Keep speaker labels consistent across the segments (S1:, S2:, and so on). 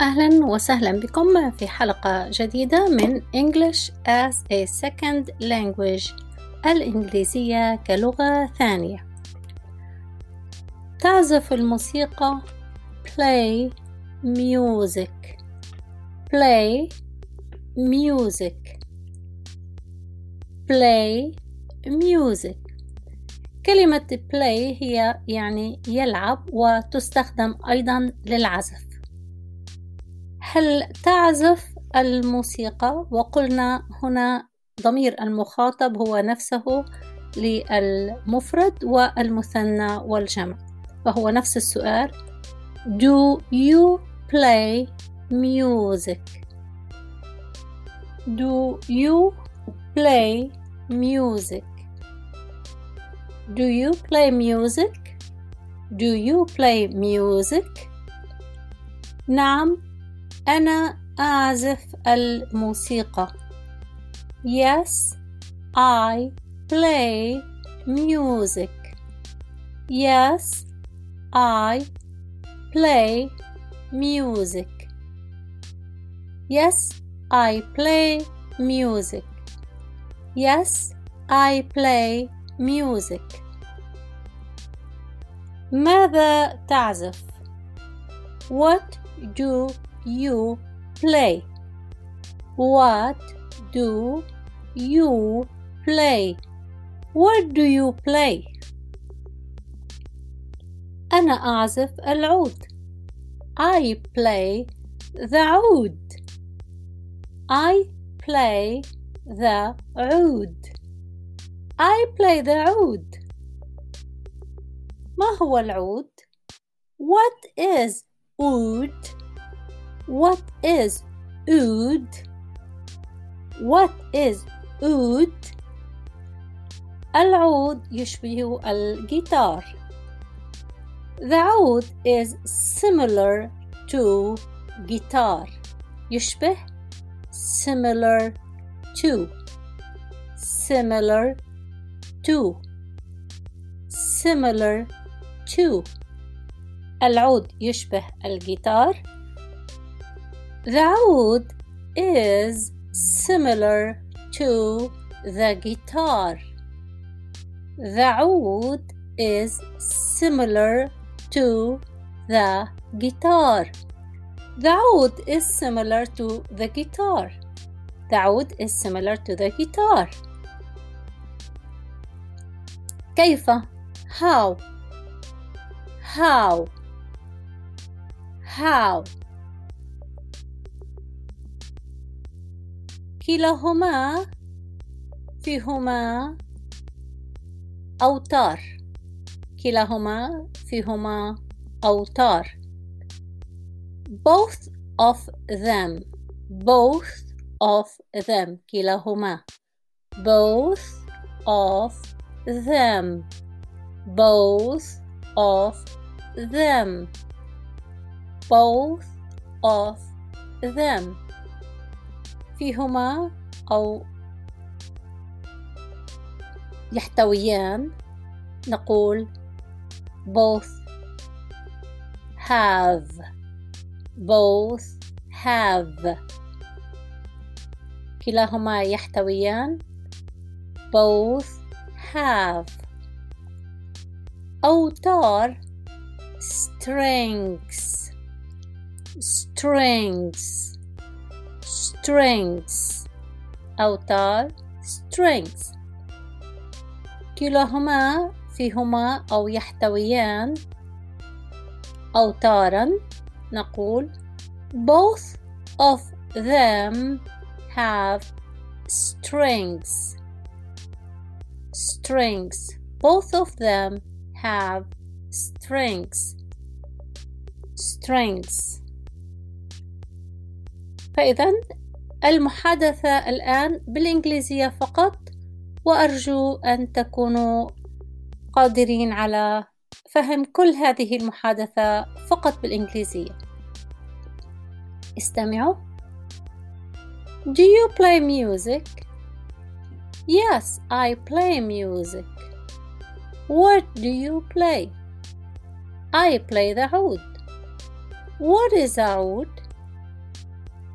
S1: أهلا وسهلا بكم في حلقة جديدة من English as a Second Language الإنجليزية كلغة ثانية. تعزف الموسيقى play music. play music. play music. كلمة play هي يعني يلعب وتستخدم أيضا للعزف. هل تعزف الموسيقى وقلنا هنا ضمير المخاطب هو نفسه للمفرد والمثنى والجمع فهو نفس السؤال Do you play music? Do you play music? Do you play music? Do you play music? نعم أنا أعزف الموسيقى. Yes, I play music. Yes, I play music. Yes, I play music. Yes, I play music. ماذا تعزف؟ What do you play? What do you play? What do you play? أنا أعزف العود. I play the عود. I play the عود. I play the عود. ما هو العود؟ What is oud? What is oud? What is oud? العود يشبه الجيتار. The oud is similar to guitar. يشبه similar to similar to similar to العود يشبه الجيتار Daud is similar to the guitar. The oud is similar to the guitar. The oud is similar to the guitar. The oud is similar to the guitar. كيف how how how كلاهما فيهما أوتار كلاهما فيهما أوتار both of them both of them كلاهما both of them both of them both of them فيهما أو يحتويان نقول both have both have كلاهما يحتويان both have أوتار strings strings strings أوتار strings كلاهما فيهما أو يحتويان أوتارا نقول both of them have strings strings both of them have strings strings فإذا المحادثة الآن بالإنجليزية فقط وأرجو أن تكونوا قادرين على فهم كل هذه المحادثة فقط بالإنجليزية استمعوا Do you play music? Yes, I play music. What do you play? I play the oud. What is oud?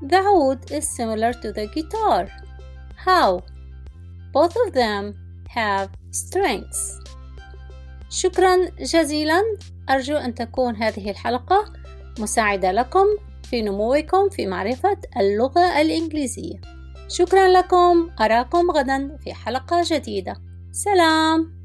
S1: The oud is similar to the guitar. How? Both of them have strengths. شكرا جزيلا أرجو أن تكون هذه الحلقة مساعدة لكم في نموكم في معرفة اللغة الإنجليزية شكرا لكم أراكم غدا في حلقة جديدة سلام